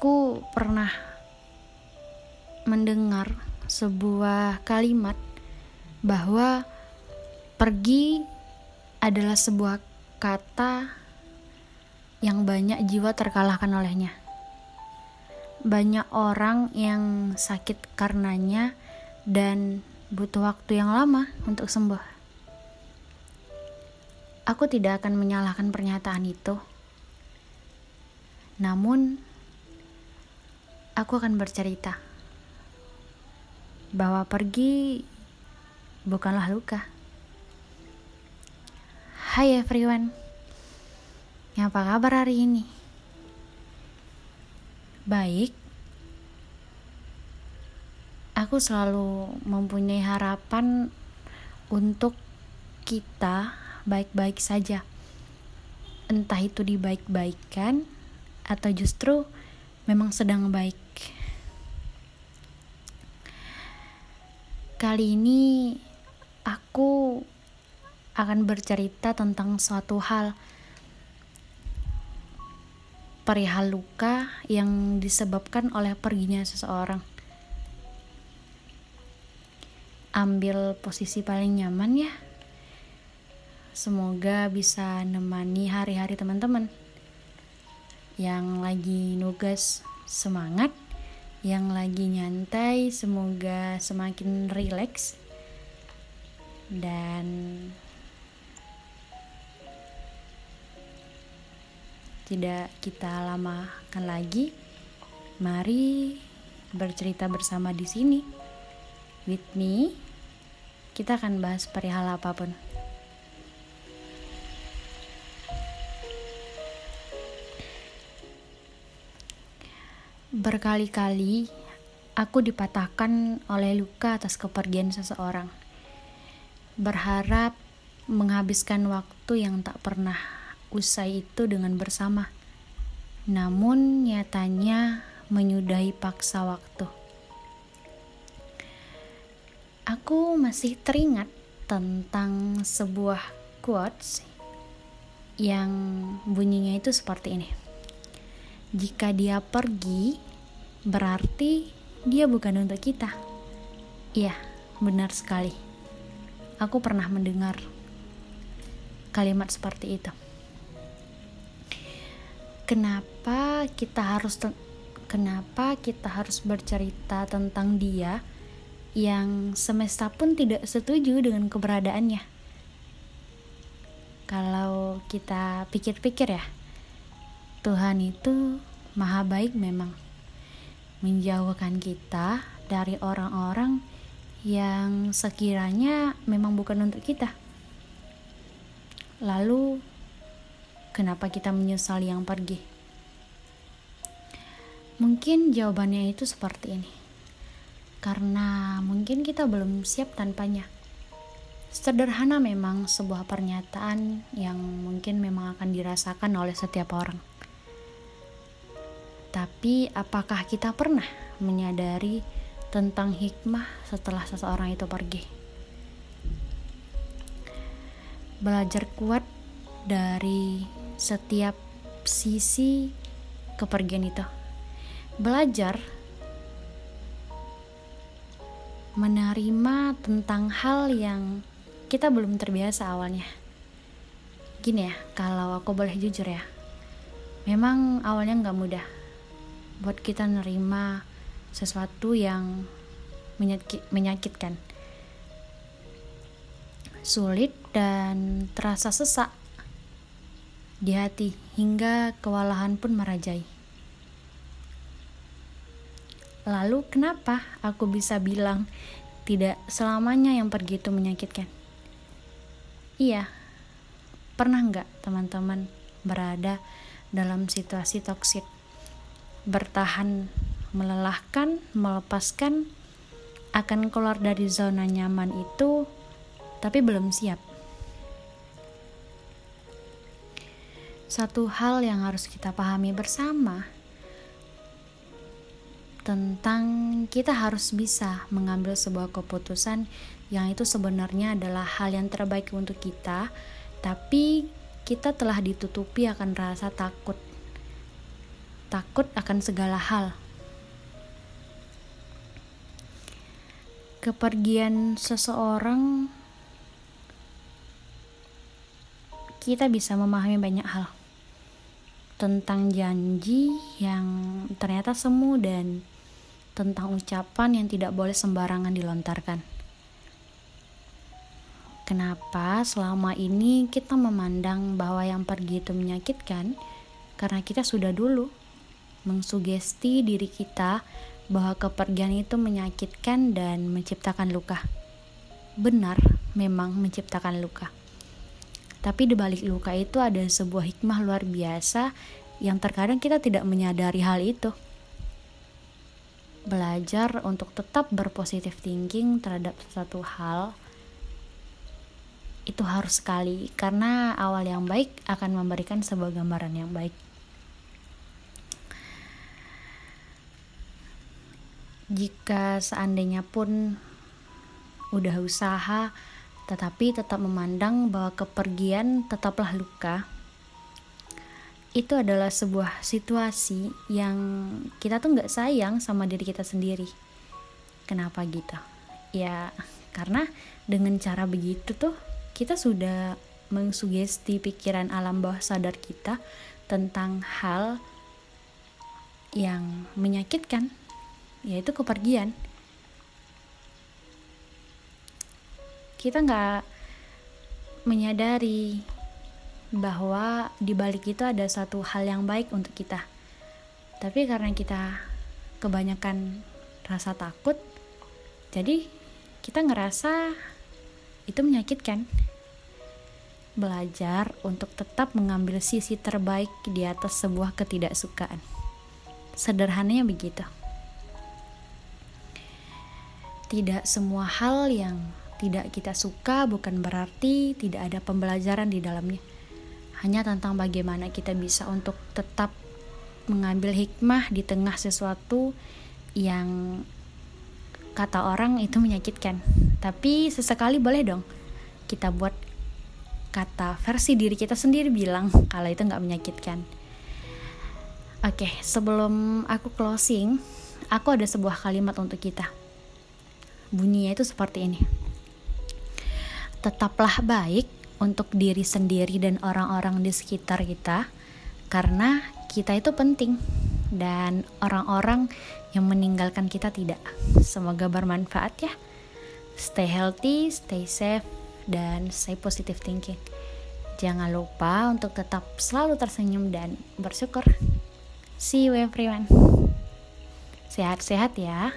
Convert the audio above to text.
aku pernah mendengar sebuah kalimat bahwa pergi adalah sebuah kata yang banyak jiwa terkalahkan olehnya. Banyak orang yang sakit karenanya dan butuh waktu yang lama untuk sembuh. Aku tidak akan menyalahkan pernyataan itu. Namun, aku akan bercerita bahwa pergi bukanlah luka. Hai everyone, apa kabar hari ini? Baik, aku selalu mempunyai harapan untuk kita baik-baik saja. Entah itu dibaik-baikan atau justru memang sedang baik. Kali ini aku akan bercerita tentang suatu hal perihal luka yang disebabkan oleh perginya seseorang. Ambil posisi paling nyaman ya. Semoga bisa nemani hari-hari teman-teman yang lagi nugas semangat, yang lagi nyantai semoga semakin rileks dan tidak kita lamakan lagi. Mari bercerita bersama di sini. With me, kita akan bahas perihal apa pun. Berkali-kali aku dipatahkan oleh luka atas kepergian seseorang. Berharap menghabiskan waktu yang tak pernah usai itu dengan bersama. Namun nyatanya menyudahi paksa waktu. Aku masih teringat tentang sebuah quotes yang bunyinya itu seperti ini. Jika dia pergi, berarti dia bukan untuk kita. Iya, benar sekali. Aku pernah mendengar kalimat seperti itu. Kenapa kita harus kenapa kita harus bercerita tentang dia yang semesta pun tidak setuju dengan keberadaannya? Kalau kita pikir-pikir ya, Tuhan itu maha baik memang menjauhkan kita dari orang-orang yang sekiranya memang bukan untuk kita. Lalu, kenapa kita menyesal yang pergi? Mungkin jawabannya itu seperti ini. Karena mungkin kita belum siap tanpanya. Sederhana memang sebuah pernyataan yang mungkin memang akan dirasakan oleh setiap orang. Tapi apakah kita pernah menyadari tentang hikmah setelah seseorang itu pergi? Belajar kuat dari setiap sisi kepergian itu. Belajar menerima tentang hal yang kita belum terbiasa awalnya. Gini ya, kalau aku boleh jujur ya, memang awalnya nggak mudah buat kita nerima sesuatu yang menyakit, menyakitkan. Sulit dan terasa sesak di hati hingga kewalahan pun merajai. Lalu kenapa aku bisa bilang tidak selamanya yang pergi itu menyakitkan? Iya pernah nggak teman-teman berada dalam situasi toksik bertahan melelahkan, melepaskan, akan keluar dari zona nyaman itu, tapi belum siap. Satu hal yang harus kita pahami bersama tentang kita harus bisa mengambil sebuah keputusan yang itu sebenarnya adalah hal yang terbaik untuk kita, tapi kita telah ditutupi akan rasa takut takut akan segala hal. Kepergian seseorang, kita bisa memahami banyak hal tentang janji yang ternyata semu dan tentang ucapan yang tidak boleh sembarangan dilontarkan. Kenapa selama ini kita memandang bahwa yang pergi itu menyakitkan? Karena kita sudah dulu mengsugesti diri kita bahwa kepergian itu menyakitkan dan menciptakan luka. Benar, memang menciptakan luka. Tapi di balik luka itu ada sebuah hikmah luar biasa yang terkadang kita tidak menyadari hal itu. Belajar untuk tetap berpositif thinking terhadap sesuatu hal itu harus sekali karena awal yang baik akan memberikan sebuah gambaran yang baik. Jika seandainya pun udah usaha tetapi tetap memandang bahwa kepergian tetaplah luka, itu adalah sebuah situasi yang kita tuh nggak sayang sama diri kita sendiri. Kenapa gitu? Ya karena dengan cara begitu tuh kita sudah mengsugesti pikiran alam bawah sadar kita tentang hal yang menyakitkan, yaitu kepergian. Kita nggak menyadari bahwa di balik itu ada satu hal yang baik untuk kita. Tapi karena kita kebanyakan rasa takut, jadi kita ngerasa itu menyakitkan belajar untuk tetap mengambil sisi terbaik di atas sebuah ketidaksukaan. Sederhananya begitu. Tidak semua hal yang tidak kita suka bukan berarti tidak ada pembelajaran di dalamnya. Hanya tentang bagaimana kita bisa untuk tetap mengambil hikmah di tengah sesuatu yang kata orang itu menyakitkan. Tapi sesekali boleh dong kita buat kata versi diri kita sendiri bilang kalau itu nggak menyakitkan. Oke, sebelum aku closing, aku ada sebuah kalimat untuk kita. Bunyinya itu seperti ini. Tetaplah baik untuk diri sendiri dan orang-orang di sekitar kita, karena kita itu penting dan orang-orang yang meninggalkan kita tidak. Semoga bermanfaat ya. Stay healthy, stay safe, dan stay positive thinking. Jangan lupa untuk tetap selalu tersenyum dan bersyukur. See you everyone. Sehat-sehat ya.